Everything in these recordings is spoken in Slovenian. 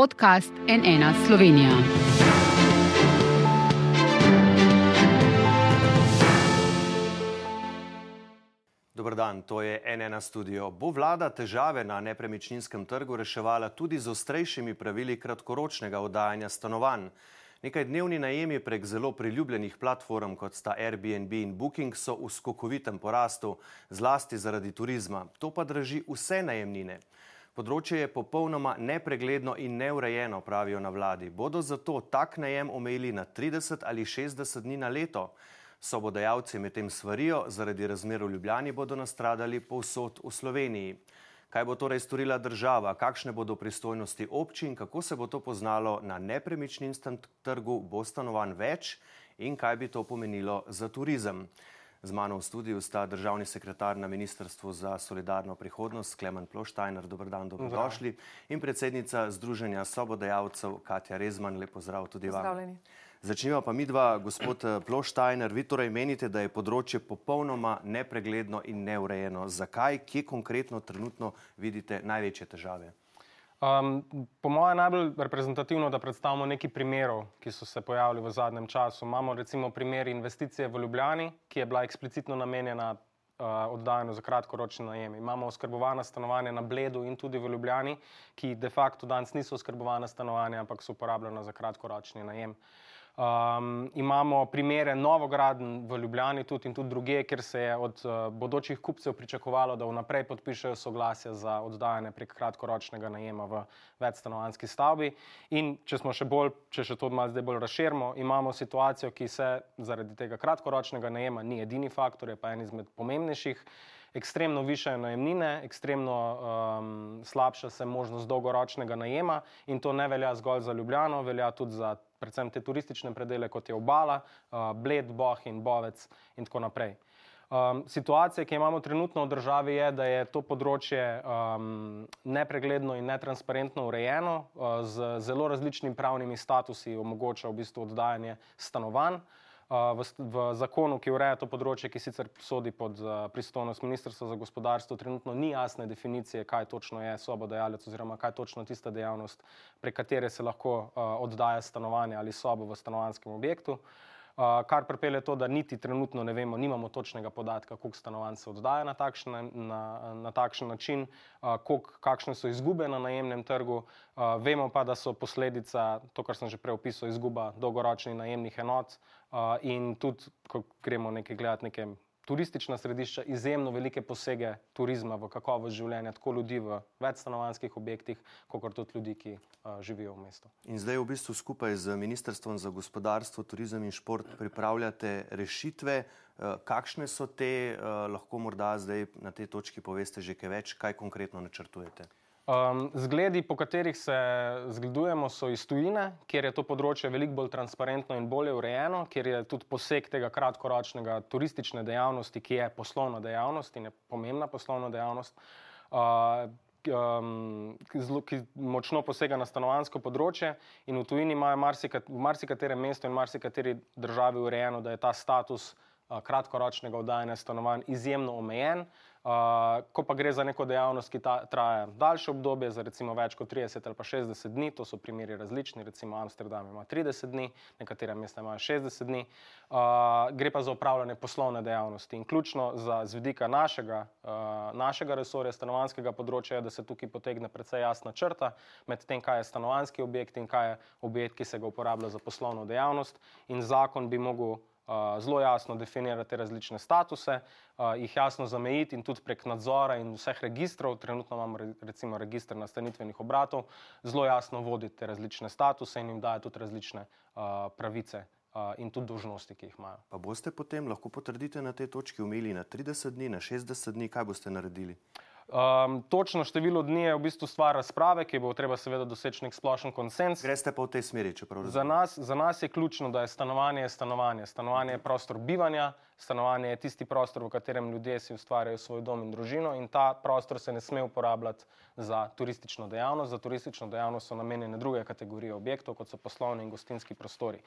podcast NN Slovenija. Dobr dan, to je NN studio. Bo vlada težave na nepremičninskem trgu reševala tudi z ostrejšimi pravili kratkoročnega oddajanja stanovanj? Nekaj dnevni najemi prek zelo priljubljenih platform, kot sta Airbnb in Booking, so v skokovitem porastu, zlasti zaradi turizma. To pa drži vse najemnine. Področje je popolnoma nepregledno in neurejeno, pravijo na vladi. Bodo zato tak najem omejili na 30 ali 60 dni na leto? Sobodajalci medtem svarijo, zaradi razmer v Ljubljani bodo nastradali povsod v Sloveniji. Kaj bo torej storila država, kakšne bodo pristojnosti občin, kako se bo to poznalo na nepremičninskem trgu, bo stanovanj več in kaj bi to pomenilo za turizem. Z mano v studiu sta državni sekretar na Ministrstvu za solidarno prihodnost Klemen Ploštajner, dober dan, dobrodošli, in predsednica Združenja sobodajalcev Katja Rezman, lepo zdrav tudi vam. Zdravljeni. Začnimo pa midva, gospod eh, Ploštajner, vi torej menite, da je področje popolnoma nepregledno in neurejeno. Zakaj, kje konkretno trenutno vidite največje težave? Um, po mojem je najbolj reprezentativno, da predstavimo nekaj primerov, ki so se pojavili v zadnjem času. Imamo recimo primer investicije v Ljubljani, ki je bila eksplicitno namenjena uh, oddajanju za kratkoročni najem. Imamo oskrbovana stanovanja na Bledu in tudi v Ljubljani, ki de facto danes niso oskrbovana stanovanja, ampak so uporabljena za kratkoročni najem. Um, imamo primere novograden v Ljubljani tudi in tudi druge, kjer se je od uh, bodočih kupcev pričakovalo, da vnaprej podpišejo soglasje za oddajanje prek kratkoročnega najema v večstanovanski stavbi. In če smo še bolj, če še to malo zdaj bolj razširimo, imamo situacijo, ki se zaradi tega kratkoročnega najema ni edini faktor, je pa en izmed pomembnejših. Ekstremno više najemnine, ekstremno um, slabša se možnost dolgoročnega najema, in to ne velja zgolj za Ljubljano, velja tudi za predvsem te turistične predele, kot je obala, uh, Bled, Boh in Bovec in tako naprej. Um, situacija, ki jo imamo trenutno v državi, je, da je to področje um, nepregledno in netransparentno urejeno, uh, z zelo različnimi pravnimi statusi, omogoča v bistvu oddajanje stanovanj. V, v zakonu, ki ureja to področje, ki sicer sodi pod pristojnost Ministrstva za gospodarstvo, trenutno ni jasne definicije, kaj točno je sobodajalec oziroma kaj točno tista dejavnost, prek katere se lahko oddaja stanovanje ali sobo v stanovanskem objektu. Kar pripelje to, da niti trenutno ne vemo, nimamo točnega podatka, koliko stanovanj se oddaja na takšen, na, na takšen način, kolik, kakšne so izgube na najemnem trgu. Vemo pa, da so posledica, to, kar sem že prej opisal, izguba dolgoročnih najemnih enot in tudi, ko gremo nekaj gledati, neke turistična središča, izjemno velike posege turizma v kakovost življenja, tako ljudi v večstanovanskih objektih, kot tudi ljudi, ki uh, živijo v mestu. In zdaj v bistvu skupaj z Ministrstvom za gospodarstvo, turizem in šport pripravljate rešitve. Kakšne so te, lahko morda zdaj na tej točki poveste že kaj več, kaj konkretno načrtujete? Um, zgledi, po katerih se zgledujemo, so iz tujine, kjer je to področje veliko bolj transparentno in bolje urejeno, kjer je tudi poseg tega kratkoročnega turistične dejavnosti, ki je poslovna dejavnost in je pomembna poslovna dejavnost, uh, um, zlo, ki močno posega na stanovansko področje. In v tujini imajo marsikat, v marsikaterem mestu in marsikateri državi urejeno, da je ta status uh, kratkoročnega oddajanja stanovanj izjemno omejen. Uh, ko pa gre za neko dejavnost, ki ta, traja daljše obdobje, za recimo več kot 30 ali pa 60 dni, to so primeri različni, recimo Amsterdam ima 30 dni, nekatera mesta imajo 60 dni, uh, gre pa za upravljanje poslovne dejavnosti. In ključno za zvedika našega, uh, našega resorja, stanovanskega področja, je, da se tukaj potegne precej jasna črta med tem, kaj je stanovanski objekt in kaj je objekt, ki se ga uporablja za poslovno dejavnost. In zakon bi mogel zelo jasno definirati različne statuse, jih jasno zamejiti in tudi prek nadzora in vseh registrov, trenutno imamo recimo registr nastanitvenih obratov, zelo jasno voditi te različne statuse in jim daje tudi različne pravice. In tudi dožnosti, ki jih imajo. Pa boste potem lahko potrdite na tej točki, umili na 30 dni, na 60 dni, kaj boste naredili? Uh, Um, točno število dni je v bistvu stvar razprave, ki bo treba seveda doseči nek splošen konsens. Greste pa v tej smeri, če prav razumem. Za nas, za nas je ključno, da je stanovanje stanovanje. Stanovanje je prostor bivanja, stanovanje je tisti prostor, v katerem ljudje si ustvarjajo svoj dom in družino in ta prostor se ne sme uporabljati za turistično dejavnost. Za turistično dejavnost so namenjene druge kategorije objektov, kot so poslovni in gostinski prostori.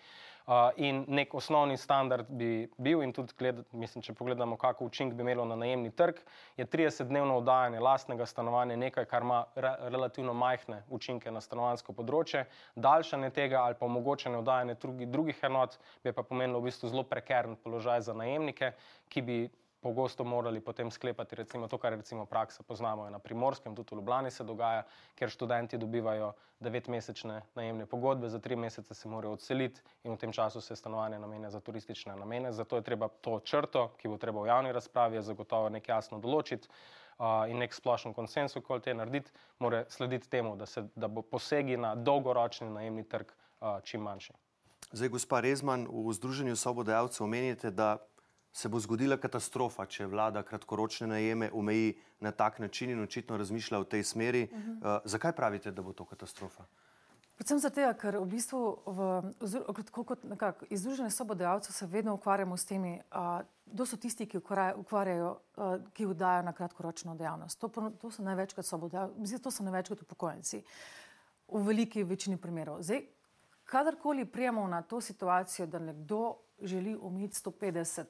Uh, in nek osnovni standard bi bil, in tudi, gled, mislim, če pogledamo, kako učinek bi imelo na najemni trg, je 30-dnevno oddajanje oddajanje lastnega stanovanja nekaj, kar ima re, relativno majhne učinke na stanovansko področje. Daljšanje tega ali pa omogočanje oddajanja drugi, drugih enot bi pa pomenilo v bistvu zelo prekern položaj za najemnike, ki bi pogosto morali potem sklepati recimo to, kar recimo praksa poznamo na Primorskem, tudi v Ljubljani se dogaja, ker študenti dobivajo devetmesečne najemne pogodbe, za tri mesece se morajo odseliti in v tem času se stanovanje namenja za turistične namene. Zato je treba to črto, ki bo treba v javni razpravi zagotovo nek jasno določiti uh, in nek splošen konsens okoli te narediti, mora slediti temu, da, se, da bo posegi na dolgoročni najemni trg uh, čim manjši. Zdaj, gospa Rezman, v Združenju sobodajalcev omenjate, da se bo zgodila katastrofa, če vlada kratkoročne najeme omeji na tak način in očitno razmišlja v tej smeri. Uh -huh. uh, zakaj pravite, da bo to katastrofa? Predvsem zato, ker v bistvu v, kot nekak, iz Združenja sobodajalcev se vedno ukvarjamo s temi, kdo uh, so tisti, ki, ukvarjajo, uh, ki vdajo na kratkoročno dejavnost. To, to so največkrat sobodajalci, to so največkrat upokojenci. V veliki večini primerov. Zdaj, kadarkoli prijemo na to situacijo, da nekdo želi omiti 150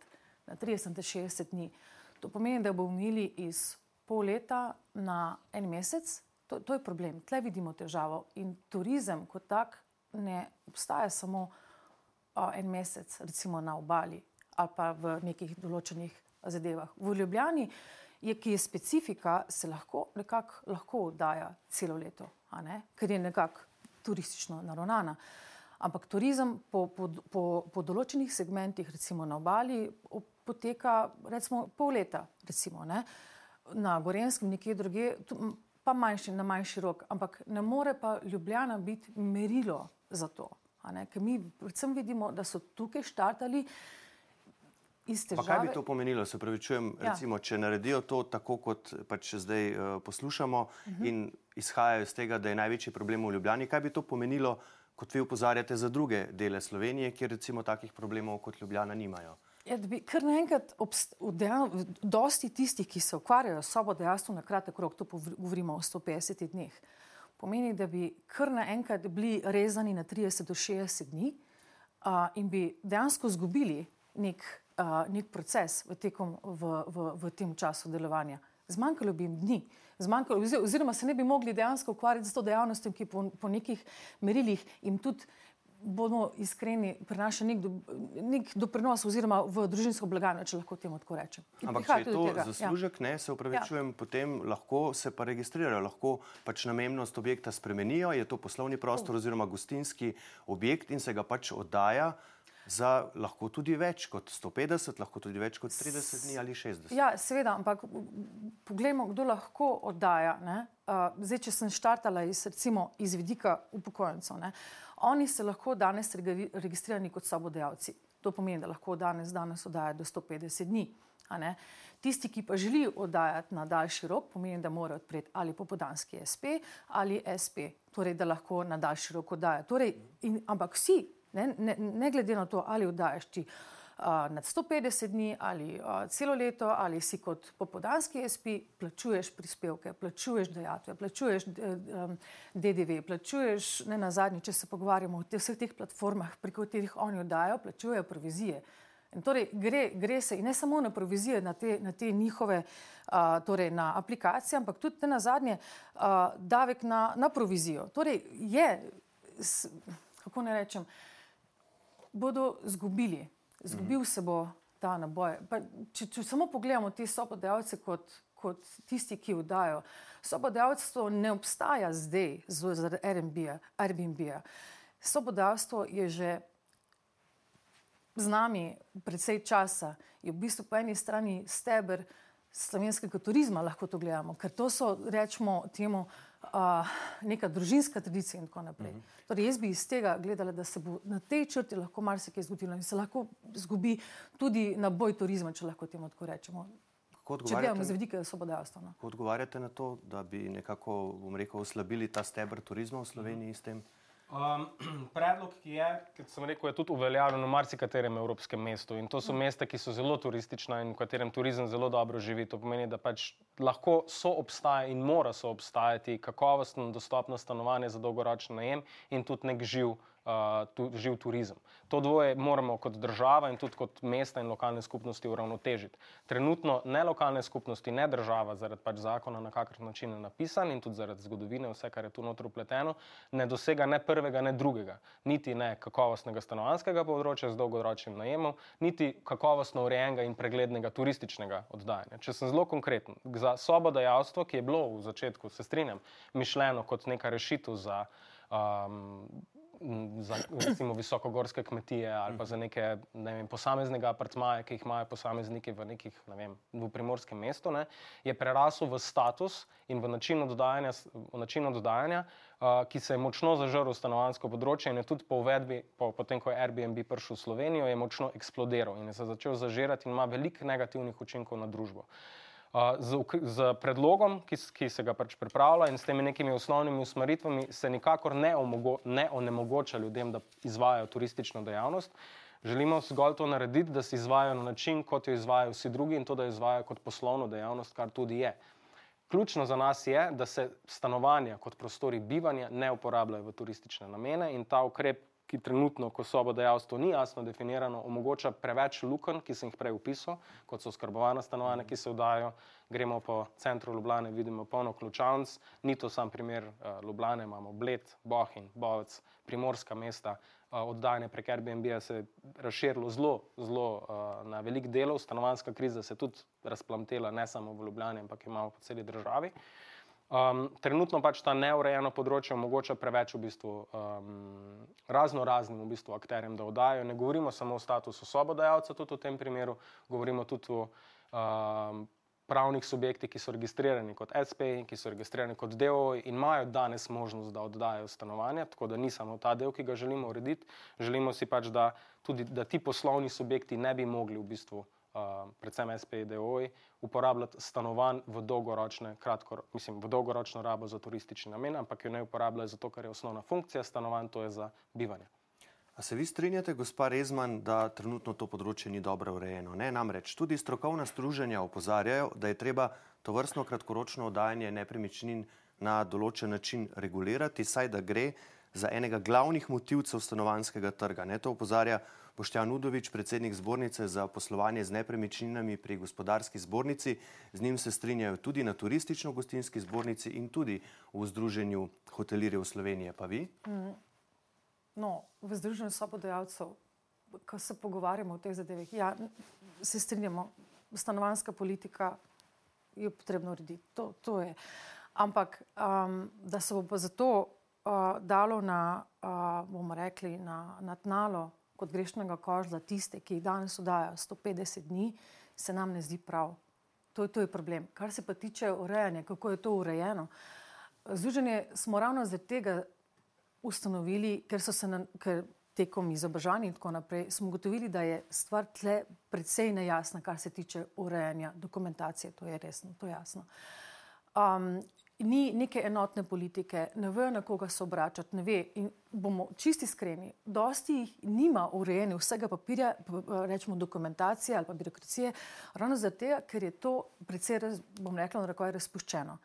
na 30-60 dni. To pomeni, da bomo imeli iz pol leta na en mesec. To, to je problem, tle vidimo težavo. In turizem kot tak ne obstaja samo o, en mesec, recimo na obali ali pa v nekih določenih zadevah. V Ljubljani, je, ki je specifika, se lahko nekako lahko oddaja celo leto, ker je nekako turistično naravnana. Ampak turizem po, po, po, po določenih segmentih, recimo na obali, poteka recimo pol leta, recimo, ne? na Gorenskem, nekje druge, pa manjši, na manjši rok. Ampak ne more pa Ljubljana biti merilo za to. Ker mi predvsem vidimo, da so tukaj štartali. Kaj bi to pomenilo? Se pravi, čujem, ja. recimo, če naredijo to tako, kot pač zdaj uh, poslušamo, uh mhm. -huh. in izhajajo iz tega, da je največji problem v Ljubljani. Kaj bi to pomenilo, kot vi upozarjate, za druge dele Slovenije, kjer recimo takih problemov kot Ljubljana nimajo? Ja, da bi kar naenkrat, dosti tistih, ki se ukvarjajo s sobo dejavstvom na kratek rok, to govorimo o 150 dneh, pomeni, da bi kar naenkrat bili rezani na 30 do 60 dni uh, in bi dejansko izgubili nek, uh, nek proces v, tekom, v, v, v tem času delovanja. Zmanjkalo bi jim dni, zmanjkalo, oziroma se ne bi mogli dejansko ukvarjati s to dejavnostjo, ki po, po nekih merilih jim tudi bomo iskreni, prinaša nek, do, nek doprinos oziroma v družinsko blagajno, če lahko temu tako rečem. In Ampak če je to tega. Ja. zaslužek, ja. ne, se upravičujem, ja. potem lahko se pa registrirajo, lahko pač namennost objekta spremenijo, je to poslovni prostor oh. oziroma gostinski objekt in se ga pač oddaja. Za lahko tudi več kot 150, lahko tudi več kot 30 dni ali 60. Ja, seveda, ampak poglejmo, kdo lahko oddaja. Uh, zdaj, če sem štartala iz, recimo, iz vidika upokojencev. Uh, Oni se lahko danes registrirani kot sabodajalci. To pomeni, da lahko danes, danes oddajajo do 150 dni. Tisti, ki pa želijo oddajati na daljši rok, pomeni, da morajo odpreti ali popodanski SP ali SP, torej da lahko na daljši rok oddajajo. Torej, ampak vsi, ne, ne, ne glede na to, ali oddajaš ti nad 150 dni ali celo leto, ali si kot popodanski SP, plačuješ prispevke, plačuješ dejatve, plačuješ DDV, plačuješ ne na zadnji, če se pogovarjamo o vseh teh platformah, preko katerih oni oddajo, plačujejo provizije. In torej gre, gre se ne samo na provizije, na te, na te njihove, a, torej na aplikacije, ampak tudi na zadnje a, davek na, na provizijo. Torej je, s, kako ne rečem, bodo zgubili izgubil se bo ta naboj. Pa, če, če samo pogledamo te sopodajalce kot, kot tisti, ki vdajo, sopodajalstvo ne obstaja zdaj zaradi Airbnb-a. Sopodajalstvo je že z nami predvsej časa, je v bistvu po eni strani steber slovenskega turizma, lahko to gledamo, ker to so, rečemo, temu uh, neka družinska tradicija in tako naprej. Uh mhm. -huh. torej, jaz bi iz tega gledala, da se bo na tej črti lahko marsikaj zgodilo in se lahko zgubi tudi na boj turizma, če lahko temu tako rečemo. Če gledamo z vidika svobodajstva. No. Kako odgovarjate na to, da bi nekako, bom rekel, oslabili ta stebr turizma v Sloveniji uh -huh. s tem? Um, predlog, ki je, kot sem rekel, je tudi uveljavljen v marsikaterem evropskem mestu. In to so mesta, ki so zelo turistična in v katerem turizem zelo dobro živi. To pomeni, da pač lahko so obstaja in mora so obstajati kakovostno, dostopno stanovanje za dolgoročen najem in tudi nek živ uh, tu, živ turizem. To dvoje moramo kot država in tudi kot mesta in lokalne skupnosti uravnotežiti. Trenutno ne lokalne skupnosti, ne država, zaradi pač zakona, na kakršen način je napisan in tudi zaradi zgodovine, vse, kar je tu notro upleteno, ne dosega ne prvega, ne drugega. Niti ne kakovostnega stanovanskega področja z dolgoročnim najemom, niti kakovostno urejenega in preglednega turističnega oddajanja. Če sem zelo konkreten, za sobodajalstvo, ki je bilo v začetku, se strinjam, mišljeno kot neka rešitev za um, za recimo, visokogorske kmetije ali pa za neke ne vem, posameznega apartmaja, ki jih imajo posamezniki v nekih, ne vem, v primorskem mestu, ne, je prerasel v status in v način oddajanja, v način oddajanja uh, ki se je močno zažrl v stanovansko področje in je tudi po uvedbi, po, potem ko je Airbnb prišel v Slovenijo, je močno eksplodiral in je se začel zažirati in ima veliko negativnih učinkov na družbo. Uh, z, z predlogom, ki, ki se ga pač pripravlja in s temi nekimi osnovnimi usmeritvami, se nikakor ne, omogo, ne onemogoča ljudem, da izvajo turistično dejavnost. Želimo zgolj to narediti, da se izvajo na način, kot jo izvajo vsi drugi in to, da jo izvajo kot poslovno dejavnost, kar tudi je. Ključno za nas je, da se stanovanja kot prostori bivanja ne uporabljajo v turistične namene in ta ukrep ki trenutno, ko sobodajalstvo ni jasno definirano, omogoča preveč lukenj, ki sem jih prej opisal, kot so skrbovana stanovanja, ki se vdajo. Gremo po centru Ljubljana, vidimo polno ključavnic, ni to sam primer uh, Ljubljana, imamo Bled, Bohin, Bovec, primorska mesta. Uh, oddajanje prek Airbnb se je razširilo zelo, zelo uh, na velik delov, stanovanska kriza se je tudi razplamtela ne samo v Ljubljani, ampak imamo po celi državi. Um, trenutno pač ta neurejeno področje omogoča preveč v bistvu, um, razno raznim v bistvu akterjem, da oddajo. Ne govorimo samo o statusu sobodajalca, tudi v tem primeru, govorimo tudi o um, pravnih subjektih, ki so registrirani kot SP, ki so registrirani kot DO in imajo danes možnost, da oddajo stanovanja. Tako da ni samo ta del, ki ga želimo urediti. Želimo si pač, da, tudi, da ti poslovni subjekti ne bi mogli v bistvu predvsem SPDO-ji, uporabljati stanovanj v, kratko, mislim, v dolgoročno rabo za turistični namen, ampak jo ne uporabljajo zato, ker je osnovna funkcija stanovanj, to je za bivanje. A se vi strinjate, gospa Rezman, da trenutno to področje ni dobro urejeno? Ne, namreč tudi strokovna združenja opozarjajo, da je treba to vrstno kratkoročno oddajanje nepremičnin na določen način regulirati, saj da gre za enega glavnih motivcev stanovanskega trga. Ne, to opozarja Boštjan Udovič, predsednik zbornice za poslovanje z nepremičninami pri gospodarski zbornici. Z njim se strinjajo tudi na turistično-gostinski zbornici in tudi v Združenju hotelirjev Slovenije. Pa vi? Mm. No, v Združenju sobodajalcev, ko se pogovarjamo o teh zadevah, ja, se strinjamo, stanovanska politika je potrebno urediti. To, to je. Ampak, um, da se bo pa zato uh, dalo na, uh, bomo rekli, na, na tnalo kot grešnega kožla tiste, ki jih danes oddajajo 150 dni, se nam ne zdi prav. To to je problem. Kar se pa tiče urejanja, kako je to urejeno. Združenje smo ravno zaradi tega ustanovili, ker so se na, ker tekom izobražanja in tako naprej, smo ugotovili, da je stvar tle predvsej nejasna, kar se tiče urejanja dokumentacije. To je resno, to je jasno. Um, ni neke enotne politike, ne ve, na koga se obračati, ne ve. In bomo čisti iskreni, dosti jih nima urejene vsega papirja, rečemo dokumentacije ali pa birokracije, ravno zato, ker je to predvsej, bom rekla, na roko je razpuščeno.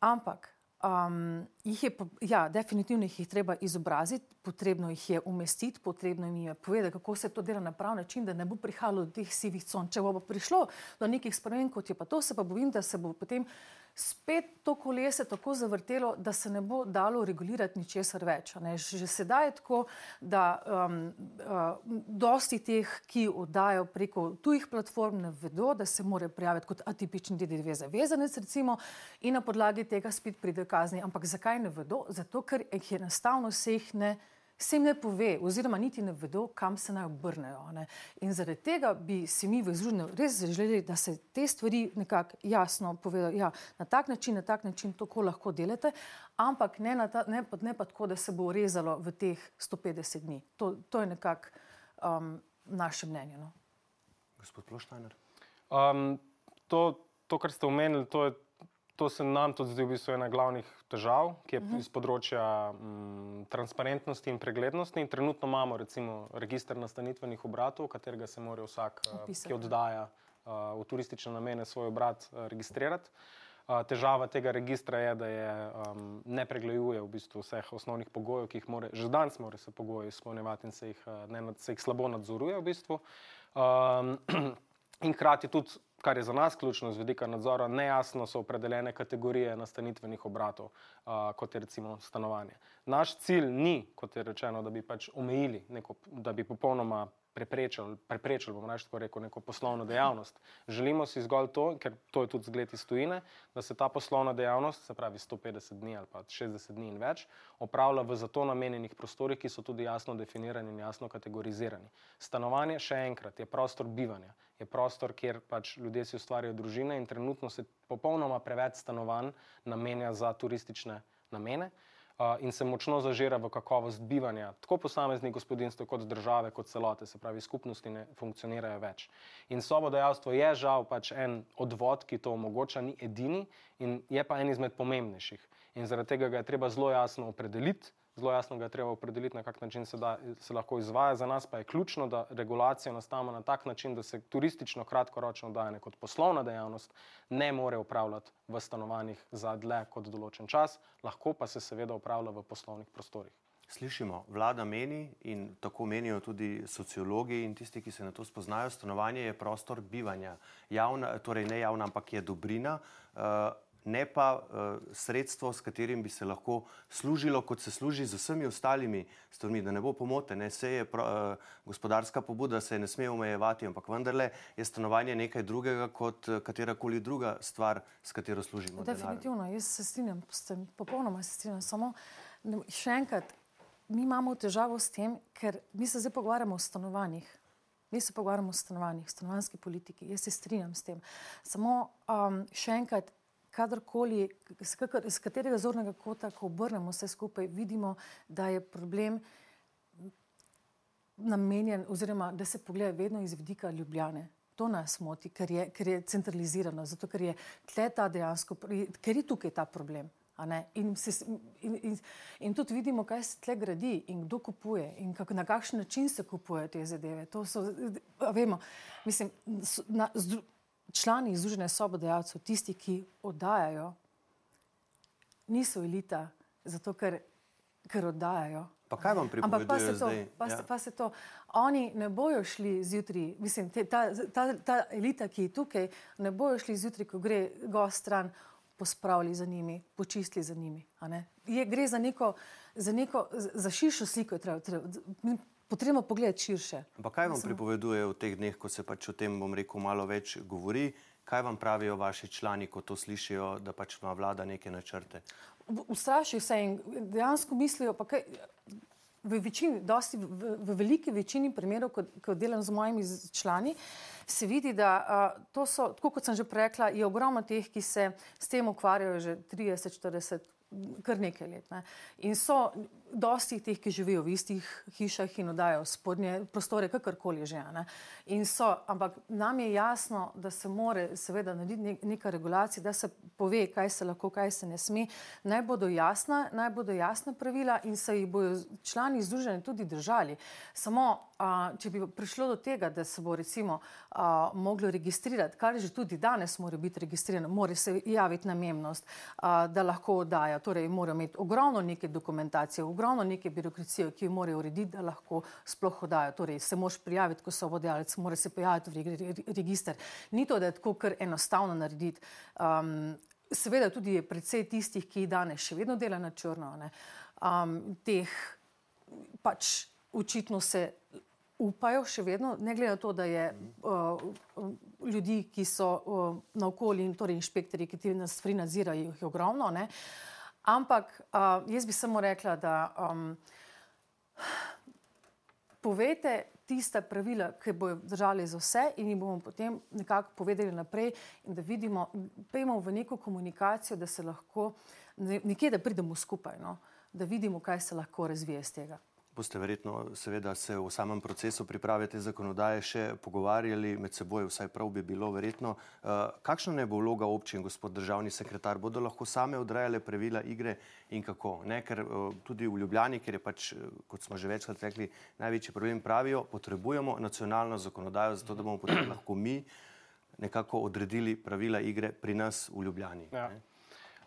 Ampak um, jih je, ja, definitivno jih je treba izobraziti, potrebno jih je umestiti, potrebno jim je povedati, kako se to dela na prav način, da ne bo prihajalo do teh sivih con. Če bo prišlo do nekih sprememb, kot je pa to, se pa bojim, da se bo potem spet to kolese tako zavrtelo, da se ne bo dalo regulirati ničesar več. Že sedaj je tako, da um, uh, dosti teh, ki oddajo preko tujih platform, ne vedo, da se morajo prijaviti kot atipični DDV zavezanec recimo, in na podlagi tega spet pride kazni. Ampak zakaj ne vedo? Zato, ker jih enostavno vseh ne se jim ne pove, oziroma niti ne vedo, kam se naj obrnejo. Ne. In zaradi tega bi si mi v Združenju res želeli, da se te stvari nekako jasno povedo. Ja, na tak način, na tak način to lahko delate, ampak ne, ta, ne, ne pa tako, da se bo rezalo v teh 150 dni. To, to je nekako um, naše mnenje. No. Gospod Ploštajner. Um, to, to, kar ste omenili, to je To se nam tudi zdi v bistvu ena glavnih težav, ki je uh -huh. iz področja m, mm, transparentnosti in preglednosti. In trenutno imamo recimo registr nastanitvenih obratov, katerega se mora vsak, Opisati. ki oddaja uh, v turistične namene svoj obrat, uh, registrirati. Težava tega registra je, da je, um, ne pregleduje v bistvu vseh osnovnih pogojev, ki jih more, že danes mora se pogoji izpolnjevati in se jih, ne, se jih slabo nadzoruje. V bistvu. um, in hkrati tudi, kar je za nas ključno z vidika nadzora, nejasno so opredeljene kategorije nastanitvenih obratov, uh, kot je recimo stanovanje. Naš cilj ni, kot je rečeno, da bi pač omejili, neko, da bi popolnoma preprečili, preprečili bomo reči, rekel, neko poslovno dejavnost. Želimo si zgolj to, ker to je tudi zgled iz tujine, da se ta poslovna dejavnost, se pravi 150 dni ali pa 60 dni in več, opravlja v zato namenjenih prostorih, ki so tudi jasno definirani in jasno kategorizirani. Stanovanje, še enkrat, je prostor bivanja, je prostor, kjer pač ljudje si ustvarjajo družine in trenutno se popolnoma preveč stanovanj namenja za turistične namene in se močno zažira v kakovost bivanja tako posameznih gospodinstv, kot države, kot celote, se pravi, skupnosti ne funkcionirajo več. In sobodajalstvo je žal pač en odvod, ki to omogoča, ni edini in je pa en izmed pomembnejših. In zaradi tega ga je treba zelo jasno opredeliti, zelo jasno ga je treba opredeliti, na kak način se, da, se lahko izvaja. Za nas pa je ključno, da regulacijo nastavimo na tak način, da se turistično kratkoročno dajanje kot poslovna dejavnost ne more upravljati v stanovanjih za dlje kot določen čas, lahko pa se seveda upravlja v poslovnih prostorih. Slišimo, vlada meni in tako menijo tudi sociologi in tisti, ki se na to spoznajo, stanovanje je prostor bivanja. Javna, torej ne javna, ampak je dobrina. Uh, ne pa uh, sredstvo, s katerim bi se lahko služilo, kot se služi z vsemi ostalimi stvarmi, da ne bo pomote. Ne, se je pro, uh, gospodarska pobuda, se ne sme omejevati, ampak vendarle je stanovanje nekaj drugega kot uh, katerakoli druga stvar, s katero služimo. Definitivno, denar. jaz se strinjam, popolnoma se strinjam. Samo še enkrat, mi imamo težavo s tem, ker mi se zdaj pogovarjamo o stanovanjih. Mi se pogovarjamo o stanovanjih, stanovanjski politiki. Jaz se strinjam s tem. Samo um, še enkrat, kadarkoli, z katerega zornega kota, ko obrnemo vse skupaj, vidimo, da je problem namenjen, oziroma da se pogleda vedno iz vidika Ljubljane. To nas moti, ker je, ker je centralizirano, zato ker je tle ta dejansko, ker je tukaj ta problem. In, se, in, in, in tudi vidimo, kaj se tle gradi in kdo kupuje in kak, na kakšen način se kupujejo te zadeve. To so, vemo, mislim, na, zdru, člani Združenja sobodajalcev, tisti, ki oddajajo, niso elita, zato ker, ker oddajajo. Pa kaj vam pripada? Ampak pa se, to, pa, ja. pa se to, oni ne bojo šli zjutraj, mislim, te, ta, ta, ta elita, ki je tukaj, ne bojo šli zjutraj, ko gre gost stran, pospravili za njimi, počistili za njimi. Je, gre za neko, za, neko, za širšo sliko. Treba, treba, potrebno pogledati širše. Pa kaj vam pripoveduje v teh dneh, ko se pač o tem, bom rekel, malo več govori? Kaj vam pravijo vaši člani, ko to slišijo, da pač ima vlada neke načrte? Ustrašijo se in dejansko mislijo, pa kaj. V, večini, dosti, v, v veliki večini primerov, ko, ko delam z mojimi člani, se vidi, da uh, to so, tako kot sem že rekla, je ogromno teh, ki se s tem ukvarjajo že 30, 40, kar nekaj let. Ne. In so dosti teh, ki živijo v istih hišah in oddajo spodnje prostore, kakorkoli že. Ne. In so, ampak nam je jasno, da se more seveda narediti neka regulacija, da se pove, kaj se lahko, kaj se ne sme. Naj bodo jasna, naj bodo jasna pravila in se jih bodo člani združenja tudi držali. Samo, če bi prišlo do tega, da se bo recimo a, moglo registrirati, kar že tudi danes mora biti registrirano, mora se javiti namemnost, a, da lahko oddaja, torej mora imeti ogromno neke dokumentacije, ogromno neke birokracije, ki jo morajo urediti, da lahko sploh oddajo. Torej, se moš prijaviti, ko so vodajalec, mora se pojaviti v register. Ni to, da je tako kar enostavno narediti. Um, seveda tudi je predvsej tistih, ki danes še vedno dela na črno, um, teh pač očitno se upajo še vedno, ne glede na to, da je uh, ljudi, ki so uh, na okolju in torej inšpektori, ki ti nas stvari nadzirajo, jih je ogromno. Ne? Ampak uh, jaz bi samo rekla, da um, povete tiste pravila, ki bojo držali za vse in jih bomo potem nekako povedali naprej in da vidimo, pejmo v neko komunikacijo, da se lahko nekje, da pridemo skupaj, no? da vidimo, kaj se lahko razvije iz tega boste verjetno seveda se v samem procesu priprave te zakonodaje še pogovarjali med seboj, vsaj prav bi bilo verjetno. Uh, kakšna ne bo vloga občin, gospod državni sekretar? Bodo lahko same odrejale pravila igre in kako? Ne, ker uh, tudi v Ljubljani, ker je pač, kot smo že večkrat rekli, največji problem pravijo, potrebujemo nacionalno zakonodajo, zato da bomo potem lahko mi nekako odredili pravila igre pri nas v Ljubljani. Ja.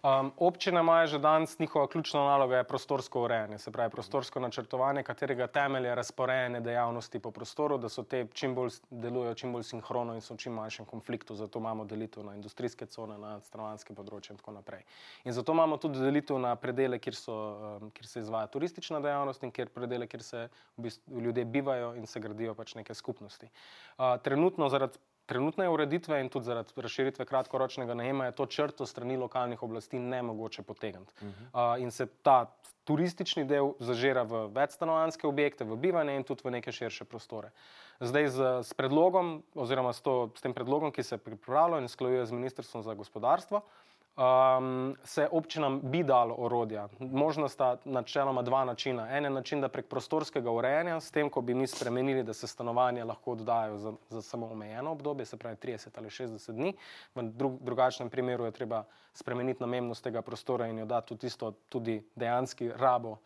Um, občine imajo že danes njihova ključna naloga je prostorsko urejanje, se pravi prostorsko načrtovanje, katerega temelj je razporejanje dejavnosti po prostoru, da so te čim bolj delujejo, čim bolj sinhrono in so v čim manjšem konfliktu. Zato imamo delitev na industrijske cone, na stanovanske področje in tako naprej. In zato imamo tudi delitev na predele, kjer, so, um, kjer se izvaja turistična dejavnost in kjer predele, kjer se v bistvu ljudje bivajo in se gradijo pač neke skupnosti. Uh, trenutno zaradi trenutne ureditve in tudi zaradi razširitve kratkoročnega najema je to črto strani lokalnih oblasti ne mogoče potegniti. Uh -huh. uh, in se ta turistični del zažira v večstanovanske objekte, v bivanje in tudi v neke širše prostore. Zdaj z, s predlogom, oziroma s, to, s tem predlogom, ki se pripravlja in sklajuje z Ministrstvom za gospodarstvo, uh, um, se občinam bi dalo orodja. Možno sta načeloma dva načina. En je način, da prek prostorskega urejanja, s tem, ko bi mi spremenili, da se stanovanja lahko oddajo za, za samo omejeno obdobje, se pravi 30 ali 60 dni, v drug, drugačnem primeru je treba spremeniti namennost tega prostora in jo dati tudi, tisto, tudi dejanski rabo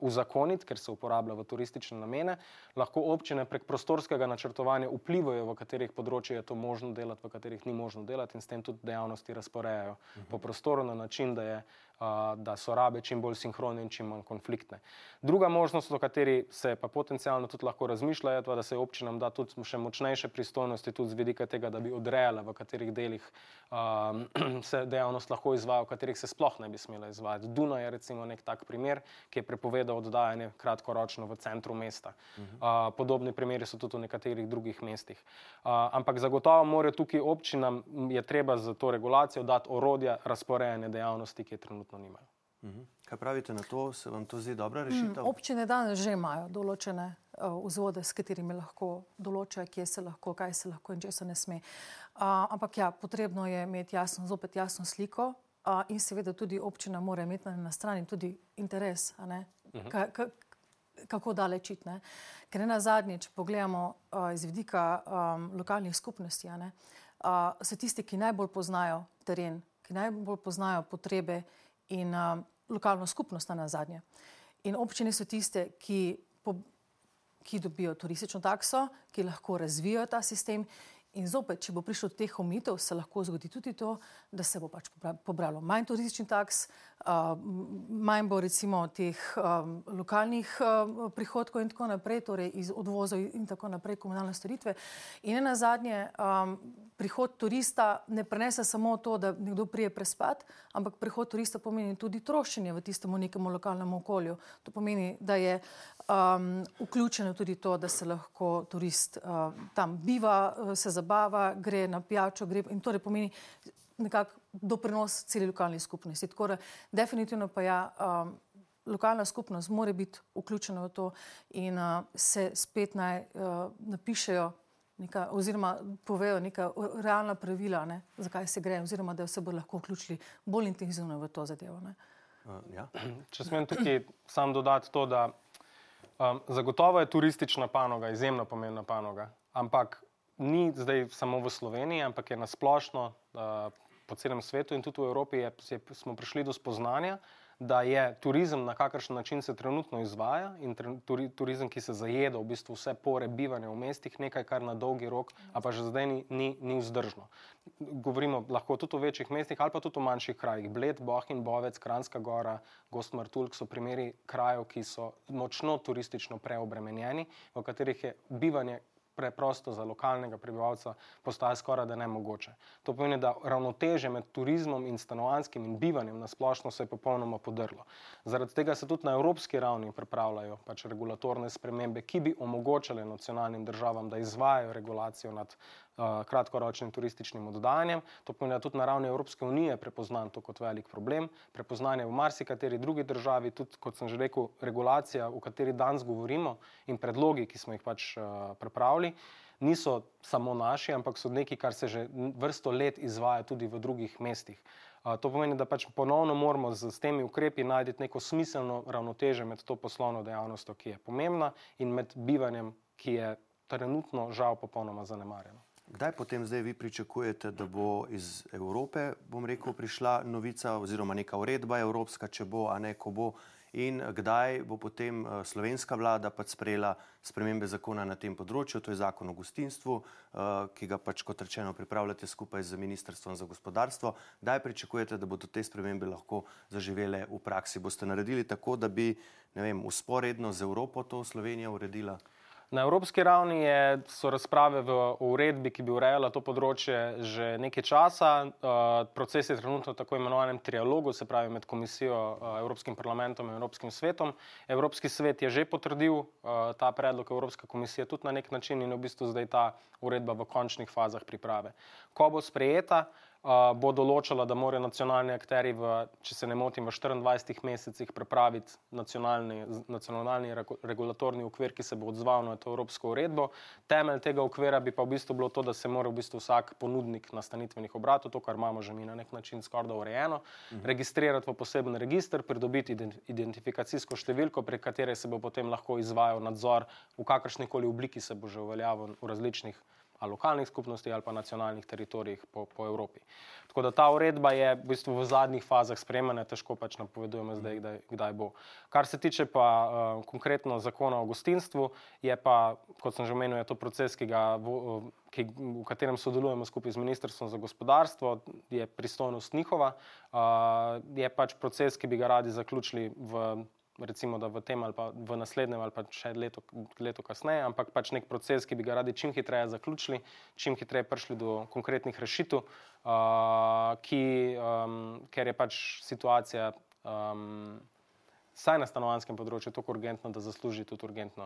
uzakoniti, ker se uporablja v turistične namene, lahko občine prek prostorskega načrtovanja vplivajo, v katerih področjih je to možno delati, v katerih ni možno delati in s tem tudi dejavnosti razporejajo uh -huh. po prostoru na način, da je da so rabe čim bolj sinhrone in čim manj konfliktne. Druga možnost, o kateri se pa potencialno tudi lahko razmišlja, je, da se občinam da tudi še močnejše pristojnosti, tudi z vidika tega, da bi odrejala, v katerih delih um, se dejavnost lahko izvaja, v katerih se sploh ne bi smela izvajati. Duna je recimo nek tak primer, ki je prepovedal oddajanje kratkoročno v centru mesta. Uh -huh. uh, podobni primeri so tudi v nekaterih drugih mestih. Uh, ampak zagotovo morajo tukaj občinam, je treba za to regulacijo dati orodja razporejanja dejavnosti, ki je trenutno trenutno nimajo. Mhm. Kaj pravite na to? Se vam to zdi dobra rešitev? Mm, občine danes že imajo določene uh, vzvode, s katerimi lahko določajo, kje se lahko, kaj se lahko in če se ne sme. Uh, ampak ja, potrebno je imeti jasno, zopet jasno sliko uh, in seveda tudi občina mora imeti na, na strani tudi interes, -huh. ka, ka, kako daleč iti. Ker na zadnje, če pogledamo uh, iz vidika um, lokalnih skupnosti, uh, so tisti, ki najbolj poznajo teren, ki najbolj poznajo potrebe in uh, lokalno skupnost na zadnje. In občine so tiste, ki, po, ki dobijo turistično takso, ki lahko razvijajo ta sistem. In zopet, če bo prišlo do teh omitev, se lahko zgodi tudi to, da se bo pač pobralo manj turistični taks, manj bo recimo teh lokalnih prihodkov in tako naprej, torej iz odvozov in tako naprej, komunalne storitve. In na zadnje, prihod turista ne prenese samo to, da nekdo prije prespat, ampak prihod turista pomeni tudi trošenje v tistem nekem lokalnem okolju. To pomeni, da je um, vključeno tudi to, da se lahko turist uh, tam biva, se zabava, gre na pijačo, gre in torej pomeni nekak doprinos celi lokalni skupnosti. Tako da definitivno pa ja. Um, Lokalna skupnost mora biti vključena v to, in uh, se spet naj uh, napišejo neka, oziroma povejo neka realna pravila, ne, zakaj se gre, oziroma da se bo lahko vključili bolj intenzivno v to zadevo. Uh, ja. Če smem tukaj sam dodati to, da um, zagotovo je turistična panoga izjemno pomembna panoga, ampak ni zdaj samo v Sloveniji, ampak je nasplošno uh, po celem svetu in tudi v Evropi je, je, smo prišli do spoznanja, da je turizem, na kakršen način se trenutno izvaja, in turizem, ki se zajeda v bistvu vse pore bivanja v mestih, nekaj, kar na dolgi rok, a pa že zdaj ni, ni, ni vzdržno. Govorimo lahko tudi o večjih mestih ali pa tudi o manjših krajih. Bled, Bohin, Bovec, Kranska gora, Gost Martulk so primeri krajev, ki so močno turistično preobremenjeni, v katerih je bivanje preprosto za lokalnega prebivalca postaje skoraj da nemogoče. To pomeni, da ravnoteže med turizmom in stanovanskim in bivanjem na splošno se je popolnoma podrlo. Zaradi tega se tudi na evropski ravni pripravljajo pač regulatorne spremembe, ki bi omogočale nacionalnim državam, da izvajajo regulacijo nad uh, kratkoročnim turističnim oddajanjem. To pomeni, da tudi na ravni Evropske unije prepoznan to kot velik problem. Prepoznanje v marsikateri drugi državi, tudi kot sem že rekel, regulacija, o kateri danes govorimo in predlogi, ki smo jih pač uh, pripravili. Niso samo naši, ampak so nekaj, kar se že vrsto let izvaja tudi v drugih mestih. Uh, to pomeni, da pač ponovno moramo z, z temi ukrepi najti neko smiselno ravnoteže med to poslovno dejavnostjo, ki je pomembna, in med bivanjem, ki je trenutno žal popolnoma zanemarjeno. Kdaj potem zdaj vi pričakujete, da bo iz Evrope, bom rekel, prišla novica oziroma neka uredba evropska, če bo, a ne ko bo, in kdaj bo potem uh, slovenska vlada pač sprejela spremembe zakona na tem področju, to je zakon o gostinstvu, uh, ki ga pač kot rečeno pripravljate skupaj z Ministrstvom za gospodarstvo. Kdaj pričakujete, da bodo te spremembe lahko zaživele v praksi? Boste naredili tako, da bi, ne vem, usporedno z Evropo to Slovenija uredila? Na evropski ravni je, so razprave v uredbi, ki bi urejala to področje, že nekaj časa. Uh, proces je trenutno v tako imenovanem trialogu, se pravi med komisijo, uh, Evropskim parlamentom in Evropskim svetom. Evropski svet je že potrdil uh, ta predlog Evropske komisije tudi na nek način in je v bistvu zdaj ta uredba v končnih fazah priprave. Ko bo sprejeta, bo določala, da morajo nacionalni akteri, v, če se ne motim, v 24 mesecih pripraviti nacionalni, nacionalni regulatorni okvir, ki se bo odzval na to evropsko uredbo. Temelj tega okvira bi pa v bistvu bilo to, da se mora v bistvu vsak ponudnik nastanitvenih obratov, to, kar imamo že mi na nek način skoraj urejeno, mhm. registrirati v poseben registr, pridobiti identifikacijsko številko, prek katere se bo potem lahko izvajal nadzor v kakršni koli obliki se bo že uveljavil v različnih ali lokalnih skupnosti ali pa nacionalnih teritorijih po, po Evropi. Tako da ta uredba je v bistvu v zadnjih fazah sprejemanja, težko pač napovedujemo zdaj, kdaj, kdaj bo. Kar se tiče pa uh, konkretno zakona o gostinstvu, je pa, kot sem že omenil, to proces, ki ga, v, ki, v katerem sodelujemo skupaj z Ministrstvom za gospodarstvo, je pristojnost njihova, uh, je pač proces, ki bi ga radi zaključili v recimo, v tem ali pa v naslednjem ali pa še leto, leto kasneje, ampak pač nek proces, ki bi ga radi čim hitreje zaključili, čim hitreje prišli do konkretnih rešitev, uh, ki, um, ker je pač situacija. Um, Saj na stanovanskem področju tako urgentno, da zasluži tudi urgentno,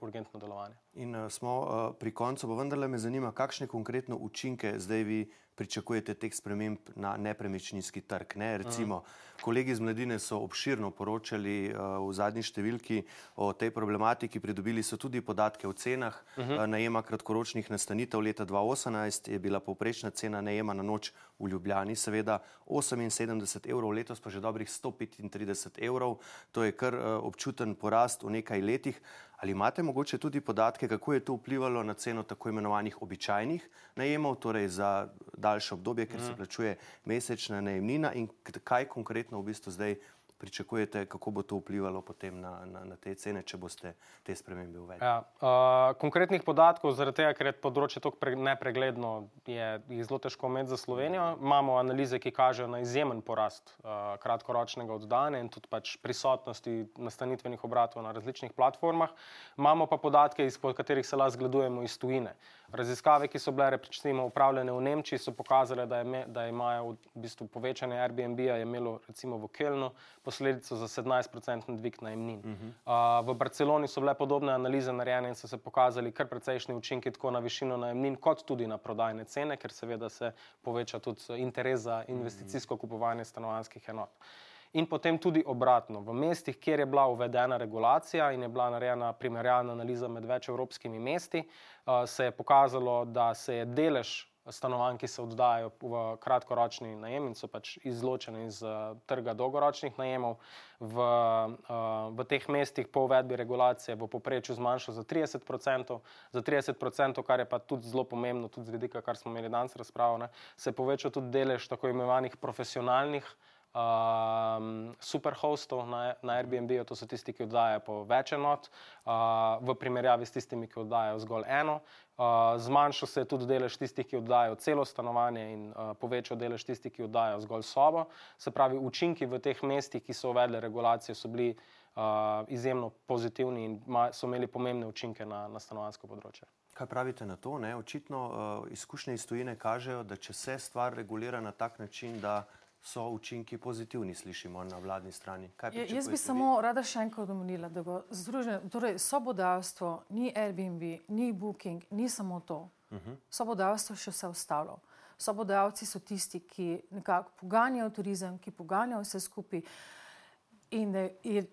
urgentno delovanje. In uh, smo uh, pri koncu, pa vendarle me zanima, kakšne konkretno učinke zdaj vi pričakujete teh sprememb na nepremičninski trg. Ne? Recimo, uh -huh. kolegi iz mladine so obširno poročali uh, v zadnji številki o tej problematiki, pridobili so tudi podatke o cenah uh -huh. uh, najema kratkoročnih nastanitev. Leta 2018 je bila povprečna cena najema na noč v Ljubljani, seveda 78 evrov, letos pa že dobrih 135 evrov. To je kar uh, občuten porast v nekaj letih. Ali imate mogoče tudi podatke, kako je to vplivalo na ceno tako imenovanih običajnih najemov, torej za daljše obdobje, ker se mhm. plačuje mesečna najemnina in kaj konkretno v bistvu zdaj pričakujete, kako bo to vplivalo potem na, na, na te cene, če boste te spremembe uvedli? Ja, uh, konkretnih podatkov, zaradi tega, ker je področje tako pre, nepregledno, je jih zelo težko imeti za Slovenijo. Imamo analize, ki kažejo na izjemen porast uh, kratkoročnega oddajanja in tudi pač prisotnosti nastanitvenih obratov na različnih platformah. Imamo pa podatke, izpod katerih se lahko zgledujemo iz tujine. Raziskave, ki so bile recimo, upravljene v Nemčiji, so pokazale, da, je, da imajo v bistvu povečanje Airbnb-a imelo recimo v Kelnu posledico za 17-odstotni dvig najemnin. Uh -huh. uh, v Barceloni so bile podobne analize narejene in so se pokazali kar precejšnji učinki tako na višino najemnin, kot tudi na prodajne cene, ker seveda se poveča tudi interes za investicijsko kupovanje stanovanjskih enot. In potem tudi obratno. V mestih, kjer je bila uvedena regulacija in je bila narejena primerjalna analiza med več evropskimi mesti, uh, se je pokazalo, da se je delež stanovanj, ki se oddajajo v kratkoročni najem in so pač izločene iz uh, trga dolgoročnih najemov, v, uh, v teh mestih po uvedbi regulacije v poprečju zmanjšal za 30%, za 30%, kar je pa tudi zelo pomembno, tudi z vidika, kar smo imeli danes razpravo, ne, se je povečal tudi delež tako imenovanih profesionalnih. Um, superhostov na, na Airbnb, to so tisti, ki oddajajo po več enot, uh, v primerjavi s tistimi, ki oddajajo zgolj eno. Uh, zmanjšal se je tudi delež tistih, ki oddajajo celo stanovanje, in uh, povečal delež tistih, ki oddajajo zgolj sobo. Se pravi, učinki v teh mestih, ki so uvedli regulacijo, so bili uh, izjemno pozitivni in so imeli pomembne učinke na, na stanovansko področje. Kaj pravite na to? Ne? Očitno uh, izkušnje iz tujine kažejo, da če se stvar regulira na tak način, da so učinki pozitivni, slišimo na vladni strani. Je, jaz bi samo rada še enkrat omenila, da torej, sobodavstvo ni Airbnb, ni Booking, ni samo to. Uh mhm. -huh. Sobodavstvo še vse ostalo. Sobodavci so tisti, ki nekako poganjajo turizem, ki poganjajo vse skupaj in,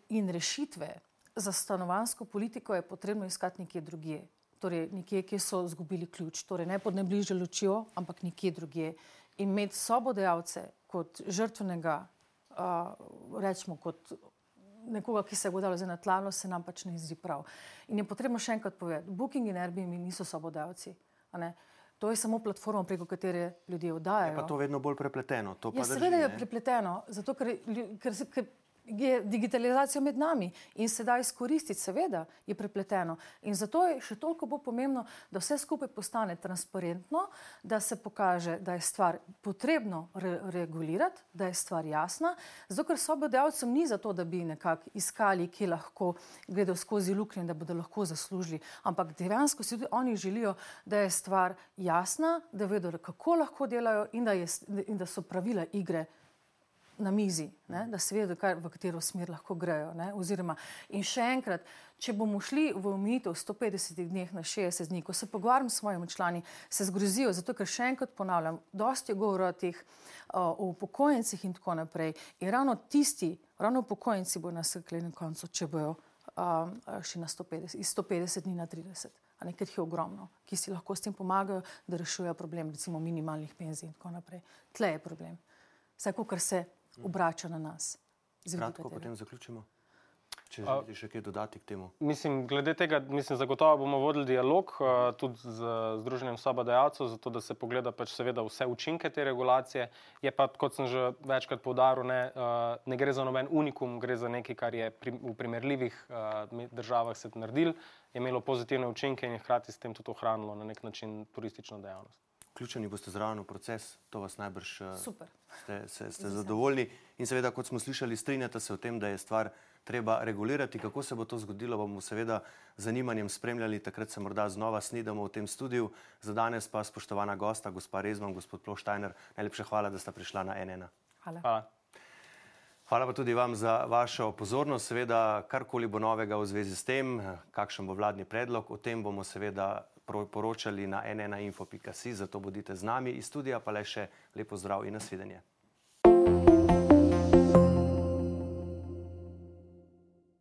in rešitve za stanovansko politiko je potrebno iskati nekje drugje. Torej, nekje, kjer so izgubili ključ, torej ne pod najbližjo lučjo, ampak nekje drugje. Imeti sobodajalce, kot žrtvenega, uh, rečemo, kot nekoga, ki se je godal za natlano, se nam pač ne zdi prav. In je potrebno še enkrat povedati, Booking in Airbnb niso sobodajalci. To je samo platforma, preko katere ljudje oddajajo. Je pa to vedno bolj prepleteno. Ja, seveda je prepleteno, zato ker, ker, ker je digitalizacija med nami in se da izkoristiti, seveda je prepleteno. In zato je še toliko bolj pomembno, da vse skupaj postane transparentno, da se pokaže, da je stvar potrebno re regulirati, da je stvar jasna. Zato, ker sobodajalcem ni zato, da bi nekako iskali, ki lahko gredo skozi luknje da bodo lahko zaslužili, ampak dejansko si tudi oni želijo, da je stvar jasna, da vedo, kako lahko delajo in da, je, in da so pravila igre na mizi, ne? da se vedo, kaj, v katero smer lahko grejo. Ne? Oziroma, in še enkrat, če bomo šli v omejitev 150 dni na 60 dni, ko se pogovarjam s svojimi člani, se zgrozijo, zato ker še enkrat ponavljam, dosti je govora o teh o upokojencih in tako naprej. In ravno tisti, ravno upokojenci bodo nasekli na koncu, če bojo um, šli na 150, iz 150 dni na 30. A nekaj jih je ogromno, ki si lahko s tem pomagajo, da rešujejo problem, recimo minimalnih penzij in tako naprej. Tle je problem. Vse, kar se obrača na nas. Kratko, potem zaključimo. Če želite še kaj dodati k temu? Mislim, glede tega, mislim, zagotovo bomo vodili dialog uh, tudi z Združenjem sobodajalcev, zato da se pogleda pač seveda vse učinke te regulacije. Je pa, kot sem že večkrat povdaril, ne, uh, ne gre za noben unikum, gre za nekaj, kar je pri, v primerljivih uh, državah se naredil, je imelo pozitivne učinke in je hkrati s tem tudi ohranilo na nek način turistično dejavnost. Vključeni boste zraven v proces, to vas najbrž Super. ste, ste, ste zadovoljni. In seveda, kot smo slišali, strinjate se o tem, da je stvar treba regulirati. Kako se bo to zgodilo, bomo seveda z zanimanjem spremljali. Takrat se morda znova snidamo v tem studiu. Za danes pa spoštovana gosta, gospa Rezman, gospod Ploštajner, najlepša hvala, da ste prišla na NN. Hvala. Hvala. Hvala pa tudi vam za vašo pozornost. Seveda, karkoli bo novega v zvezi s tem, kakšen bo vladni predlog, o tem bomo seveda poročali na nnainfo.si, zato bodite z nami iz studija, pa le še lepo zdrav in nasvidenje.